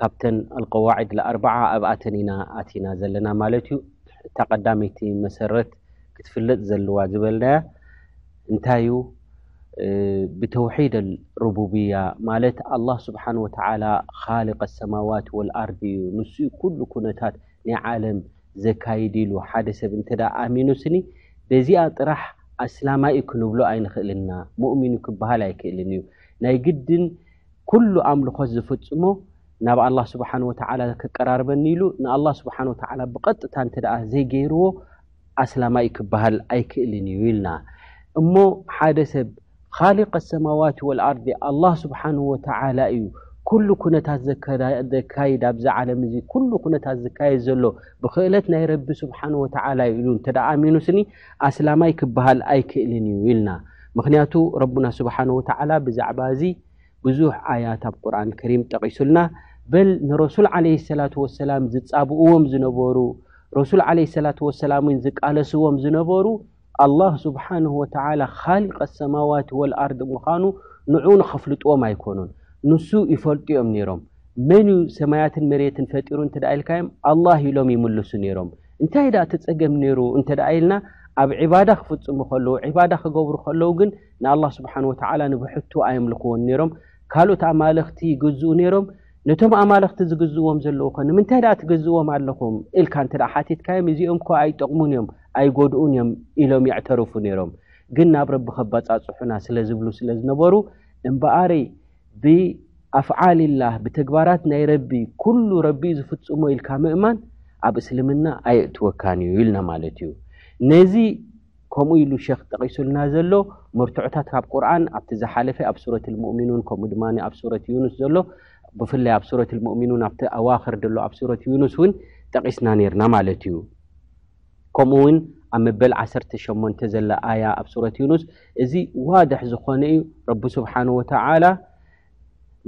ካብተን ኣልቀዋዒድ ኣልኣርባዓ ኣብኣተን ኢና ኣቲና ዘለና ማለት እዩ። እታ ቀዳመይቲ መሰረት ክትፍለጥ ዘለዋ ዝበልናያ እንታይ እዩ? ብተውሒድ ኣልሩቡብያ ማለት ኣላህ ስብሓን ወተዓላ ኻልቅ ኣሰማዋት ወልኣርድ እዩ ንሱ እዩ ኩሉ ኩነታት ናይ ዓለም ዘካይድ ኢሉ ሓደ ሰብ እንተ ኣሚኑ ስኒ በዚኣ ጥራሕ ኣስላማይ እዩ ክንብሎ ኣይንኽእልን ኢና ሙእሚን እዩ ክበሃል ኣይክእልን እዩ ናይ ግድን ኩሉ ኣምልኾት ዝፍጽሞ ናብ ኣላ ስብሓን ወተዓላ ክቀራርበኒ ኢሉ ንኣላ ስብሓን ወተዓላ ብቐጥታ እንተ ደኣ ዘይገይርዎ ኣስላማ እዩ ክበሃል ኣይክእልን እዩ ኢልና እሞ ሓደ ሰብ ኻሊቀ ኣሰማዋት ወልኣርዲ ኣላህ ስብሓን ወተዓላ እዩ ኩሉ ኩነታት ዘካይድ ኣብዚ ዓለም እዚ ኩሉ ኩነታት ዝካየድ ዘሎ ብክእለት ናይ ረቢ ስብሓን ወተዓላ እዩ ኢሉ እንተ ኣሚኑ ስኒ ኣስላማይ ክበሃል ኣይክእልን እዩ ኢልና ምክንያቱ ረቡና ስብሓን ወተዓላ ብዛዕባ እዚ ብዙሕ ኣያት ኣብ ቁርን ክሪም ጠቒሱልና በል ንረሱል ዓለ ሰላት ወሰላም ዝፃብእዎም ዝነበሩ ረሱል ዓለ ሰላት ወሰላም ውን ዝቃለስዎም ዝነበሩ ኣላህ ስብሓን ወተዓላ ካልቀ ኣሰማዋት ወልኣርድ ምዃኑ ንዑ ንኸፍልጥዎም ኣይኮኑን ንሱ ይፈልጡ እዮም ነይሮም መን እዩ ሰማያትን መሬትን ፈጢሩ እንትደኣ ኢልካዮም ኣላህ ኢሎም ይምልሱ ነይሮም እንታይ ድኣ እቲ ጸገም ነይሩ እንተ ደኣ ኢልና ኣብ ዒባዳ ክፍጽሙ ከለዉ ዒባዳ ክገብሩ ከለዉ ግን ንኣላህ ስብሓን ወተዓላ ንብሕቱ ኣየምልኽዎን ነይሮም ካልኦት ኣማልኽቲ ይግዝኡ ነይሮም ነቶም ኣማልኽቲ ዝግዝእዎም ዘለዉ ከ ንምንታይ ድኣ ትግዝእዎም ኣለኹም ኢልካ እንተ ደኣ ሓቲትካዮም እዚኦም እኮ ኣይጠቕሙን እዮም ኣይጎድኡን እዮም ኢሎም የዕተርፉ ነይሮም ግን ናብ ረቢ ከባጻጽሑና ስለ ዝብሉ ስለ ዝነበሩ እምበኣርይ ብኣፍዓሊላህ ብተግባራት ናይ ረቢ ኩሉ ረቢዩ ዝፍፅሞ ኢልካ ምእማን ኣብ እስልምና ኣየእትወካን እዩ ኢልና ማለት እዩ ነዚ ከምኡ ኢሉ ሸክ ጠቂሱልና ዘሎ መርትዖታት ካብ ቁርን ኣብቲ ዝሓለፈ ኣብ ሱረት ልሙእሚኑን ከምኡ ድማ ኣብ ሱረት ዩኑስ ዘሎ ብፍላይ ኣብ ሱረት ልሙእሚኑን ኣብቲ ኣዋክር ደሎ ኣብ ሱረት ዩኑስ እውን ጠቂስና ነርና ማለት እዩ ከምኡ ውን ኣብ መበል ዓሰርተ ሸሞንተ ዘላ ኣያ ኣብ ሱረት ዩኑስ እዚ ዋድሕ ዝኾነ እዩ ረቢ ስብሓን ወተዓላ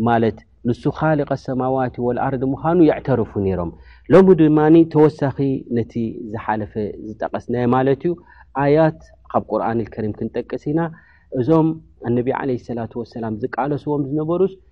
ማለት ንሱ ኻሊቀ ሰማዋት ወልኣርዲ ምዃኑ የዕተርፉ ነይሮም ሎሚ ድማ ተወሳኺ ነቲ ዝሓለፈ ዝጠቀስናዮ ማለት እዩ ኣያት ካብ ቁርን ልከሪም ክንጠቅስ ኢና እዞም ኣነቢ ዓለ ሰላት ወሰላም ዝቃለስዎም ዝነበሩስ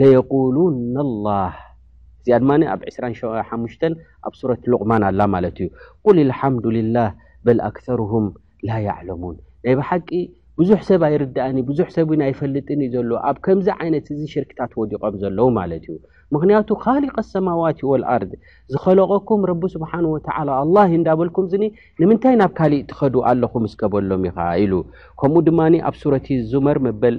ለየቁሉነ ኣላህ እዚኣ ድማ ኣብ ዕስራን ሓሙሽተን ኣብ ሱረት ሉቅማን ኣላ ማለት እዩ ቁል ልሓምዱልላህ በል ኣክተርሁም ላ ያዕለሙን ናይ ብሓቂ ብዙሕ ሰብ ኣይርዳእን እዩ ብዙሕ ሰብ ውን ኣይፈልጥን እዩ ዘሎ ኣብ ከምዚ ዓይነት እዚ ሽርክታት ወዲቆም ዘለዉ ማለት እዩ ምክንያቱ ካሊቀ ኣሰማዋት ወልኣርድ ዝኸለቀኩም ረቢ ስብሓን ወተላ ኣላ እንዳበልኩም ዝኒ ንምንታይ ናብ ካሊእ ትኸዱ ኣለኹም እስከበሎም ኢኻ ኢሉ ከምኡ ድማ ኣብ ሱረት ዙመር መበል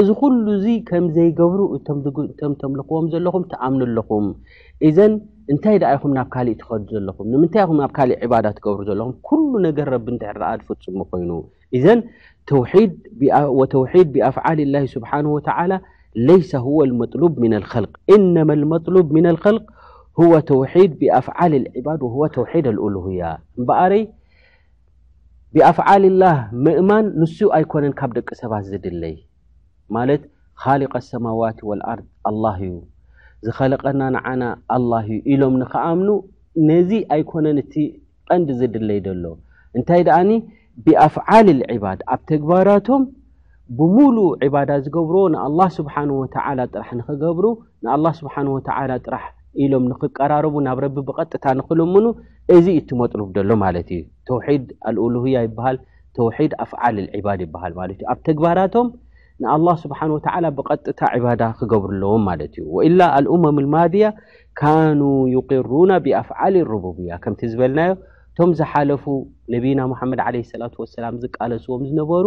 እዚ ኩሉ እዚ ከም ዘይገብሩ እቶም ተምልኽዎም ዘለኹም ትኣምኑ ኣለኹም። እዘን እንታይ ደኣ ኢኹም ናብ ካልእ ትኸዱ ዘለኹም? ንምንታይ ኢኹም ኣብ ካልእ ዒባዳ ትገብሩ ዘለኹም? ኩሉ ነገር ረቢ እንድሕር ደኣ ዝፍጽሞ ኮይኑ። እዘን ተውሒድ ወተውሒድ ቢኣፍዓሊ ላሂ ሱብሓነሁ ወተዓላ ለይሰ ሁወ ልመጥሉብ ሚነል ኸልቅ ኢነመል መጥሉብ ሚነል ኸልቅ ሁወ ተውሒድ ቢኣፍዓሊ ልዒባድ ወሁወ ተውሒድ ኣልኡሉህያ እምበኣረይ ብኣፍዓሊላህ ምእማን ንሱ ኣይኮነን ካብ ደቂ ሰባት ዝድለይ ማለት ኻሊቀ ኣሰማዋት ወልኣርድ ኣላህ እዩ ዝኸለቀና ንዓና ኣላህ እዩ ኢሎም ንክኣምኑ ነዚ ኣይኮነን እቲ ቀንዲ ዝድለይ ዘሎ እንታይ ደኣኒ ብኣፍዓል ልዕባድ ኣብ ተግባራቶም ብሙሉ ዕባዳ ዝገብርዎ ንኣላ ስብሓን ወተላ ጥራሕ ንክገብሩ ንኣላ ስብሓን ወተላ ጥራሕ ኢሎም ንክቀራረቡ ናብ ረቢ ብቐጥታ ንክልምኑ እዚ እዩ እትመጥሉብ ደሎ ማለት እዩ ተውሒድ ኣልኡሉህያ ይበሃል ተውሒድ ኣፍዓል ልዕባድ ይበሃል ማለት እዩ ኣብ ተግባራቶም ንኣላ ስብሓን ወተላ ብቐጥታ ዕባዳ ክገብሩ ኣለዎም ማለት እዩ ወኢላ ኣልኡመም ልማድያ ካኑ ይቅሩና ብኣፍዓል ሩቡብያ ከምቲ ዝበልናዮ እቶም ዝሓለፉ ነቢና ሙሓመድ ለ ሰላት ወሰላም ዝቃለስዎም ዝነበሩ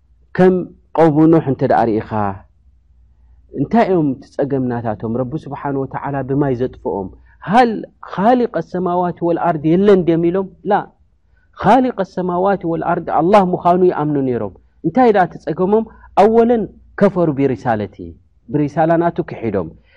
ከም ቀውሚ ኖሕ እንተ ደኣ ርኢኻ እንታይ እዮም እቲ ጸገም ናታቶም ረቢ ስብሓን ወተዓላ ብማይ ዘጥፍኦም ሃል ኻሊቅ ኣሰማዋት ወልኣርድ የለን ድም ኢሎም ላ ኻሊቅ ኣሰማዋት ወልኣርድ ኣላህ ምዃኑ ይኣምኑ ነይሮም እንታይ ደኣ እቲ ጸገሞም ኣወለን ከፈሩ ብሪሳለት ብሪሳላ ናቱ ክሒዶም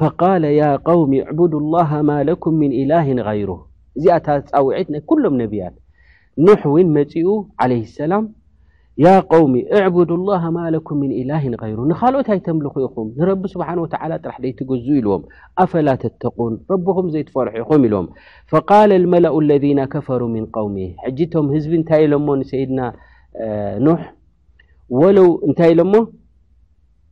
ፈቃለ ያ ቀውሚ ዕቡዱ ላሃ ማ ለኩም ምን ኢላህን ገይሩ እዚኣ እታ ፃውዒት ናይ ኩሎም ነብያት ኑሕ ውን መፂኡ ዓለይሂ ሰላም ያ ቀውሚ እዕቡዱ ላሃ ማ ለኩም ምን ኢላህን ገይሩ ንካልኦት ኣይተምልኹ ኢኹም ንረቢ ስብሓን ወተዓላ ጥራሕ ደይትገዙኡ ኢልዎም ኣፈላ ተተቁን ረብኹም ዘይትፈርሑ ኢኹም ኢልዎም ፈቃለ ልመላኡ ለዚና ከፈሩ ምን ቀውሚ ሕጂ እቶም ህዝቢ እንታይ ኢሎሞ ንሰይድና ኑሕ ወለው እንታይ ኢሎሞ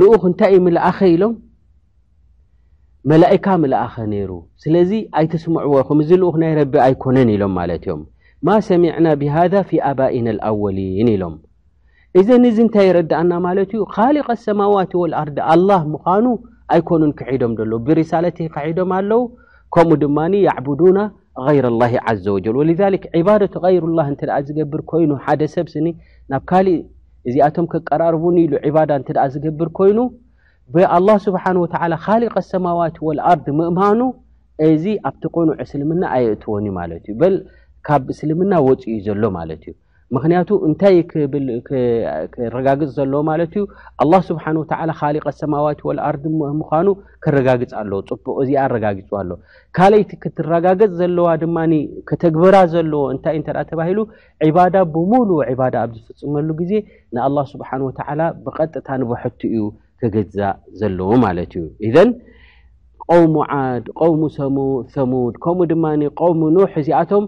ልኡኽ እንታይ እዩ ምልኣኸ ኢሎም መላእካ ምልኣኸ ነይሩ ስለዚ ኣይትስምዕዎ ኹም እዚ ልኡኽ ናይ ረቢ ኣይኮነን ኢሎም ማለት እዮም ማ ሰሚዕና ብሃذ ፊ ኣባኢና ኣወሊን ኢሎም እዘን እዚ እንታይ ይረዳእና ማለት እዩ ካሊቀ ሰማዋት ወልኣርዲ ኣላህ ምዃኑ ኣይኮኑን ክሒዶም ደለዉ ብሪሳለት ክሒዶም ኣለዉ ከምኡ ድማ ያዕቡዱና غይረ ላ ዘ ወጀል ወ ባደት غይሩ ላ እተ ዝገብር ኮይኑ ሓደ ሰብ ስኒ ናብ ካሊእ እዚኣቶም ከቀራርቡኒ ኢሉ ዒባዳ እንተ ደኣ ዝገብር ኮይኑ ብኣላህ ስብሓን ወተዓላ ኻሊቀ ኣሰማዋት ወልኣርድ ምእማኑ እዚ ኣብቲ ቅኑዕ እስልምና ኣየእትዎን እዩ ማለት እዩ በል ካብ እስልምና ወፅ እዩ ዘሎ ማለት እዩ ምክንያቱ እንታይ ክብል ክረጋግፅ ዘለዎ ማለት እዩ ኣላ ስብሓን ወተላ ካሊቀ ኣሰማዋት ወልኣርድ ምዃኑ ክረጋግፅ ኣለዎ ፅቡቅ እዚኣ ኣረጋግፁ ኣሎ ካለይቲ ክትረጋገፅ ዘለዋ ድማ ከተግበራ ዘለዎ እንታይ እንተ ተባሂሉ ዒባዳ ብሙሉ ዒባዳ ኣብ ዝፍፅመሉ ግዜ ንኣላ ስብሓን ወተዓላ ብቐጥታ ንበሐቱ እዩ ክግዛእ ዘለዎ ማለት እዩ እዘን ቆውሙ ዓድ ቆውሙ ሰሙድ ከምኡ ድማ ቆውሙ ኑሕ እዚኣቶም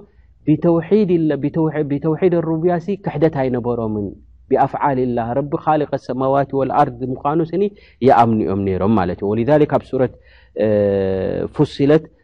ብተውሒድ ኣሩብያሲ ክሕደት ኣይነበሮምን ብኣፍዓል ላ ረቢ ካልቀ ሰማዋት ወኣርድ ምኳኑ ስኒ ይኣምኑ እዮም ነይሮም ማለት እዩ ወ ካብ ሱረት ፉስለት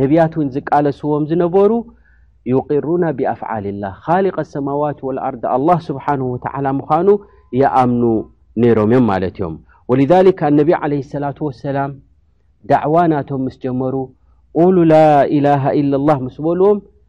ነብያት እውን ዝቃለስዎም ዝነበሩ ዩቅሩና ብኣፍዓል ላህ ካሊቀ ሰማዋት ወልኣርድ ኣላ ስብሓን ወተላ ምዃኑ ይኣምኑ ነይሮም እዮም ማለት እዮም ወልሊ ኣነቢ ዓለ ሰላት ወሰላም ዳዕዋ ናቶም ምስ ጀመሩ ቁሉ ላኢላሃ ኢለ ላህ ምስ በልዎም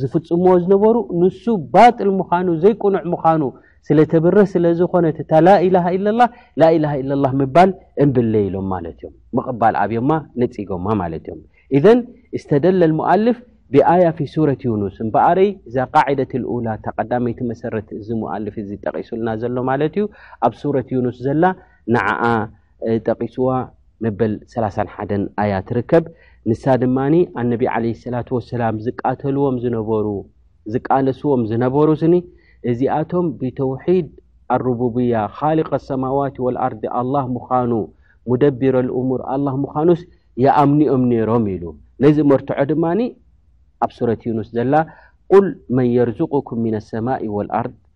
ዝፍጽምዎ ዝነበሩ ንሱ ባጥል ምዃኑ ዘይቅኑዕ ምዃኑ ስለ ተብርህ ስለ ዝኾነ እቲ እታ ላኢላሃ ኢላላህ ላኢላሃ ኢላላህ ምባል እምብለይ ኢሎም ማለት እዮም ምቕባል ኣብዮማ ነጺጎማ ማለት እዮም ኢዘን እስተደለ ሙኣልፍ ብኣያ ፊ ሱረት ዩኑስ እምበኣረይ እዛ ቃዒደት ልኡላ እታ ቀዳመይቲ መሰረት እዚ ሙኣልፍ እዚ ጠቒሱልና ዘሎ ማለት እዩ ኣብ ሱረት ዩኑስ ዘላ ንዓኣ ጠቂስዋ መበል ሰላሳን ሓደን ኣያ ትርከብ ንሳ ድማ ኣነቢ ዓለይሂ ሰላቱ ወሰላም ዝቃተልዎም ዝነበሩ ዝቃለስዎም ዝነበሩ ስኒ እዚኣቶም ብተውሒድ ኣሩቡብያ ኻሊቅ ኣሰማዋት ወልኣርዲ ኣላህ ምዃኑ ሙደቢረ ልእሙር ኣላህ ምዃኑስ ይኣምኑኦም ነይሮም ኢሉ ነዚ መርትዖ ድማ ኣብ ሱረት ዩኑስ ዘላ ቁል መን የርዙቁኩም ሚነ ሰማኢ ወልኣርድ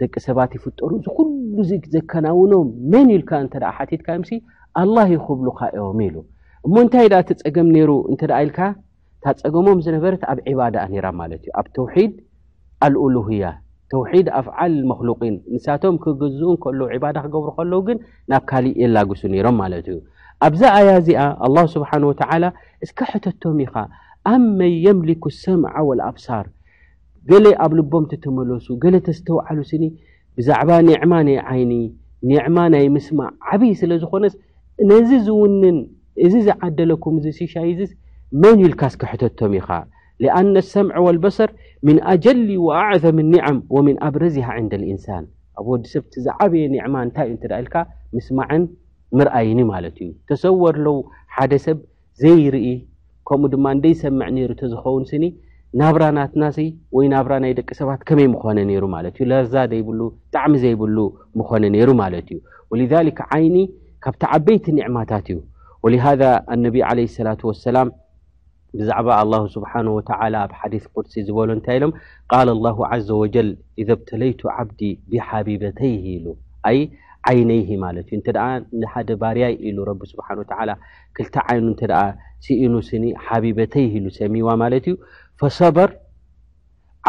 ደቂ ሰባት ይፍጠሩ እዚ ኩሉ እዚ ዘከናውኖም መን ኢልካ እንተ ሓቲትካዮምሲ ኣላህ እዩ ክብሉካ እዮም ኢሉ እሞ እንታይ ኣ እቲ ፀገም ነይሩ እንተ ኢልካ እታ ፀገሞም ዝነበረት ኣብ ዕባዳ ነራ ማለት እዩ ኣብ ተውሒድ ኣልኡሉህያ ተውሒድ ኣፍዓል መክሉቅን ንሳቶም ክግዝኡ ከለዉ ዕባዳ ክገብሩ ከለዉ ግን ናብ ካሊእ የላግሱ ነይሮም ማለት እዩ ኣብዛ ኣያ እዚኣ ኣላ ስብሓን ወተዓላ እስከ ሕተቶም ኢኻ ኣመን የምሊኩ ሰምዓ ወልኣብሳር ገለ ኣብ ልቦም ተተመለሱ ገለ ተስተውዓሉ ስኒ ብዛዕባ ኒዕማ ናይ ዓይኒ ኒዕማ ናይ ምስማዕ ዓብይ ስለ ዝኾነስ ነዚ ዝውንን እዚ ዝዓደለኩም እዚ ሲሻይ እዚስ መን ኢልካስ ክሕተቶም ኢኻ ሊኣነ ሰምዕ ወልበሰር ምን ኣጀሊ ወኣዕዘም ኒዕም ወምን ኣብረዚሃ ዕንደ ልኢንሳን ኣብ ወዲ ሰብ እቲ ዝዓበየ ኒዕማ እንታይ እዩ እንተ ኢልካ ምስማዕን ምርኣይን ማለት እዩ ተሰወር ለው ሓደ ሰብ ዘይርኢ ከምኡ ድማ ደይሰምዕ ነይሩ ተዝኸውን ስኒ ናብራ ናትና ሲ ወይ ናብራ ናይ ደቂ ሰባት ከመይ ምኾነ ነይሩ ማለት እዩ ለዛ ዘይብሉ ጣዕሚ ዘይብሉ ምኾነ ነይሩ ማለት እዩ ወልዛሊክ ዓይኒ ካብ ተዓበይቲ ኒዕማታት እዩ ወሊሃዛ ኣነቢ ዓለ ሰላት ወሰላም ብዛዕባ ኣላሁ ስብሓን ወተላ ኣብ ሓዲስ ቅድሲ ዝበሎ እንታይ ኢሎም ቃል ኣላ ዘ ወጀል ኢዘ ብተለይቱ ዓብዲ ብሓቢበተይ ኢሉ ኣይ ዓይነይሂ ማለት እዩ እንተ ሓደ ባርያይ ኢሉ ረቢ ስብሓን ወተላ ክልተ ዓይኑ እንተ ስኢኑ ስኒ ሓቢበተይ ኢሉ ሰሚዋ ማለት እዩ ፈሰበር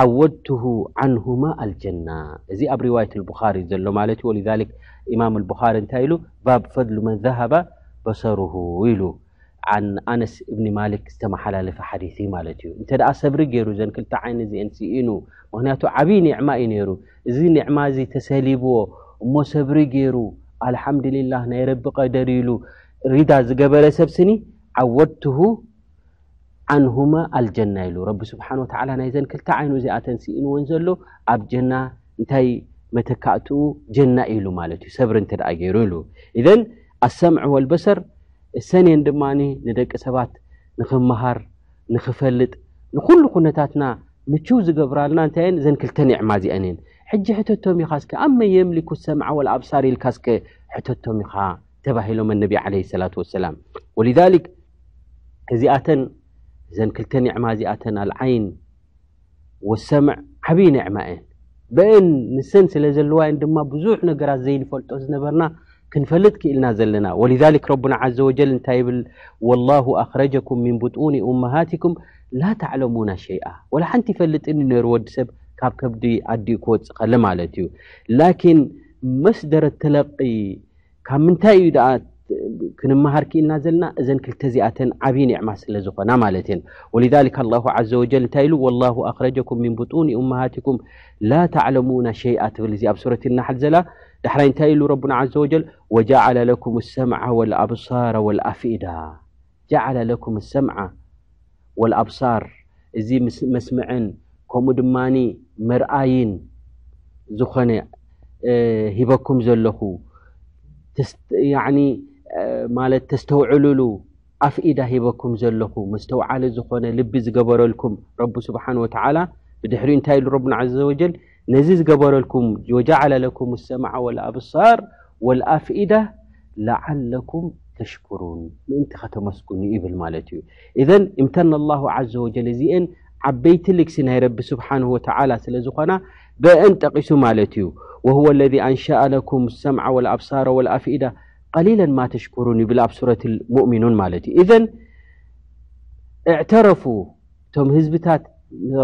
ዓወድትሁ ዓንሁማ ኣልጀና እዚ ኣብ ርዋየት ልቡኻሪ እዩ ዘሎ ማለት እዩ ወ ኢማም ልቡኻሪ እንታይ ኢሉ ባብ ፈድሉ መን ዛሃባ በሰሩሁ ኢሉ ኣነስ እብኒ ማሊክ ዝተመሓላለፈ ሓዲ እዩ ማለት እዩ እንተ ሰብሪ ገይሩ ዘን ክልተ ዓይኒ እዚአን ስኢኑ ምክንያቱ ዓብይ ኒዕማ እዩ ነይሩ እዚ ኒዕማ እዚ ተሰሊብዎ እሞ ሰብሪ ገይሩ ኣልሓምድልላህ ናይ ረቢ ቀደር ኢሉ ሪዳ ዝገበረ ሰብ ስኒ ዓወድትሁ ዓንሁማ ኣልጀና ኢሉ ረቢ ስብሓን ወተዓላ ናይዘን ክልተ ዓይኑ እዚኣተን ስኢንዎን ዘሎ ኣብ ጀና እንታይ መተካእትኡ ጀና ኢሉ ማለት እዩ ሰብሪ እንተ ደኣ ገይሩ ኢሉ እዘን ኣሰምዕ ወልበሰር እሰንየን ድማ ንደቂ ሰባት ንክመሃር ንክፈልጥ ንኩሉ ኩነታትና ምችው ዝገብራልና እንታይ እየን እዘን ክልተ ኒዕማ እዚአን እየን ሕጂ ሕተቶም ኢኻ ስከ ኣብ መየምሊኩ ሰምዓ ወልኣብሳር ኢልካ ስከ ሕተቶም ኢኻ ተባሂሎም ኣነቢ ዓለይሂ ሰላቱ ወሰላም ወሊዛሊክ እዚኣተን እዘን ክልተ ኒዕማ እዚኣተን ኣልዓይን ወሰምዕ ዓብዪ ኒዕማ እየን በአን ንሰን ስለ ዘለዋ እየን ድማ ብዙሕ ነገራት ዘይንፈልጦ ዝነበርና ክንፈልጥ ክኢልና ዘለና ወሊዛሊክ ረቡና ዓዘ ወጀል እንታይ ይብል ወላሁ ኣኽረጀኩም ምን ብጡኒ ኡመሃትኩም ላ ተዕለሙና ሸይኣ ወላ ሓንቲ ይፈልጥን እዩ ነይሩ ወዲ ሰብ ካብ ከብዲ ኣዲኡ ክወፅእ ከለ ማለት እዩ ላኪን መስደረ ተለቂ ካብ ምንታይ እዩ ደኣ ክንመሃር ክኢልና ዘለና እዘን ክልተ እዚኣተን ዓብዪ ኒዕማ ስለ ዝኾና ማለት እየን ወሊዛሊካ ኣላሁ ዓዘ ወጀል እንታይ ኢሉ ወላሁ ኣኽረጀኩም ሚን ብጡኒ ኡመሃትኩም ላ ተዕለሙና ሸይኣ ትብል እዚ ኣብ ሱረት ናሓል ዘላ ዳሕራይ እንታይ ኢሉ ረቡና ዓዘ ወጀል ወጀዓለ ለኩም ሰምዓ ወልኣብሳረ ወልኣፍኢዳ ጀዐለ ለኩም ሰምዐ ወልኣብሳር እዚ መስምዕን ከምኡ ድማ መርኣይን ዝኾነ ሂበኩም ዘለኹ ማለት ተስተውዕልሉ ኣፍ ኢዳ ሂበኩም ዘለኹ መስተውዓሊ ዝኾነ ልቢ ዝገበረልኩም ረቢ ስብሓን ወተዓላ ብድሕሪኡ እንታይ ኢሉ ረብና ዘዘወጀል ነዚ ዝገበረልኩም ወጃዓለ ለኩም ሰምዓ ወልኣብሳር ወልኣፍኢዳ ለዓለኩም ተሽኩሩን ምእንቲ ከተመስግኑ ይብል ማለት እዩ እዘን እምተና ላሁ ዘ ወጀል እዚኤን ዓበይቲ ልግሲ ናይ ረቢ ስብሓን ወተዓላ ስለ ዝኾና ብአን ጠቂሱ ማለት እዩ ወህወ ለذ ኣንሸኣ ለኩም ሰምዓ ወልኣብሳር ወልኣፍኢዳ ቀሊለን ማ ተሽኩሩን ይብል ኣብ ሱረት ሙእሚኑን ማለት እዩ እዘን እዕተረፉ እቶም ህዝብታት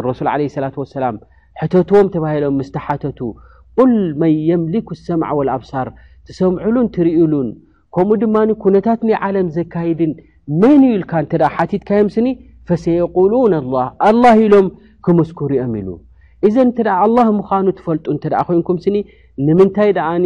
ረሱል ለ ላ ሰላም ሕተትዎም ተባሂሎም ምስ ተሓተቱ ቁል መን የምሊኩ ሰምዓ ወልኣብሳር ትሰምዕሉን ትርእሉን ከምኡ ድማ ኩነታት ናይ ዓለም ዘካይድን መን እዩ ኢልካ እተ ሓቲትካዮም ስኒ ፈሰየቁሉን ኣላ ኣላ ኢሎም ክምስኩር እዮም ኢሉ እዘ እተ ኣላ ምዃኑ ትፈልጡ እተ ኮይንኩም ስኒ ንምንታይ ደኣኒ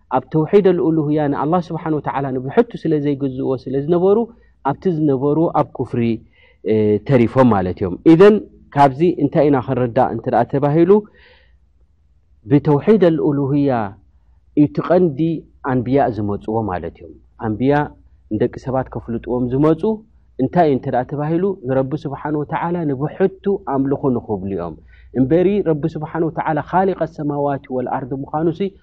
ኣብ ተውሒድ ኣልኡሉህያ ንኣላህ ስብሓን ወተዓላ ንብሕቱ ስለ ዘይግዝእዎ ስለ ዝነበሩ ኣብቲ ዝነበሩ ኣብ ኩፍሪ ተሪፎም ማለት እዮም ኢዘን ካብዚ እንታይ ኢና ክንርዳእ እንት ተባሂሉ ብተውሒድ ኣልኡሉህያ እቲ ቐንዲ ኣንብያ ዝመፅዎ ማለት እዮም ኣንብያ ንደቂ ሰባት ከፍልጥዎም ዝመፁ እንታይ እዩ እንተ ተባሂሉ ንረቢ ስብሓን ወተዓላ ንብሕቱ ኣምልኹ ንኽብሉ እዮም እምበሪ ረቢ ስብሓን ወተዓላ ካሊቀ ሰማዋት ወልኣርዲ ምዃኑ ሲ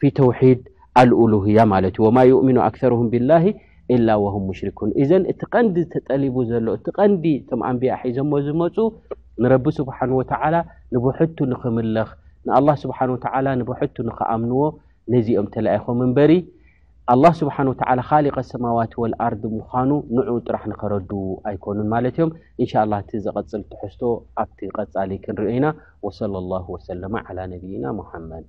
ፊ ተውሒድ ኣልኡሉያ ማለት ዩ ወማ ዩእሚኑ ኣክሩም ብላሂ ኢላ ወም ሙሽሪኩን እዘን እቲ ቀንዲ ዝተጠሊቡ ዘሎ እቲ ቀንዲ እቶም ኣንብያ ሒዘሞ ዝመፁ ንረቢ ስብሓን ወተዓላ ንብሕቱ ንክምለኽ ንኣላ ስብሓን ወተዓላ ንብሕቱ ንክኣምንዎ ነዚኦም ተላኢኾም እምበሪ ኣላ ስብሓን ወተዓላ ካሊቀ ሰማዋት ወልኣርድ ምዃኑ ንዑ ጥራሕ ንኸረዱ ኣይኮኑን ማለት እዮም እንሻ ላ እቲ ዘቐፅል ትሕዝቶ ኣብቲ ቀፃሊ ክንሪኦ ኢና ወሰለ ላሁ ወሰለማ ዓላ ነብይና ሙሓመድ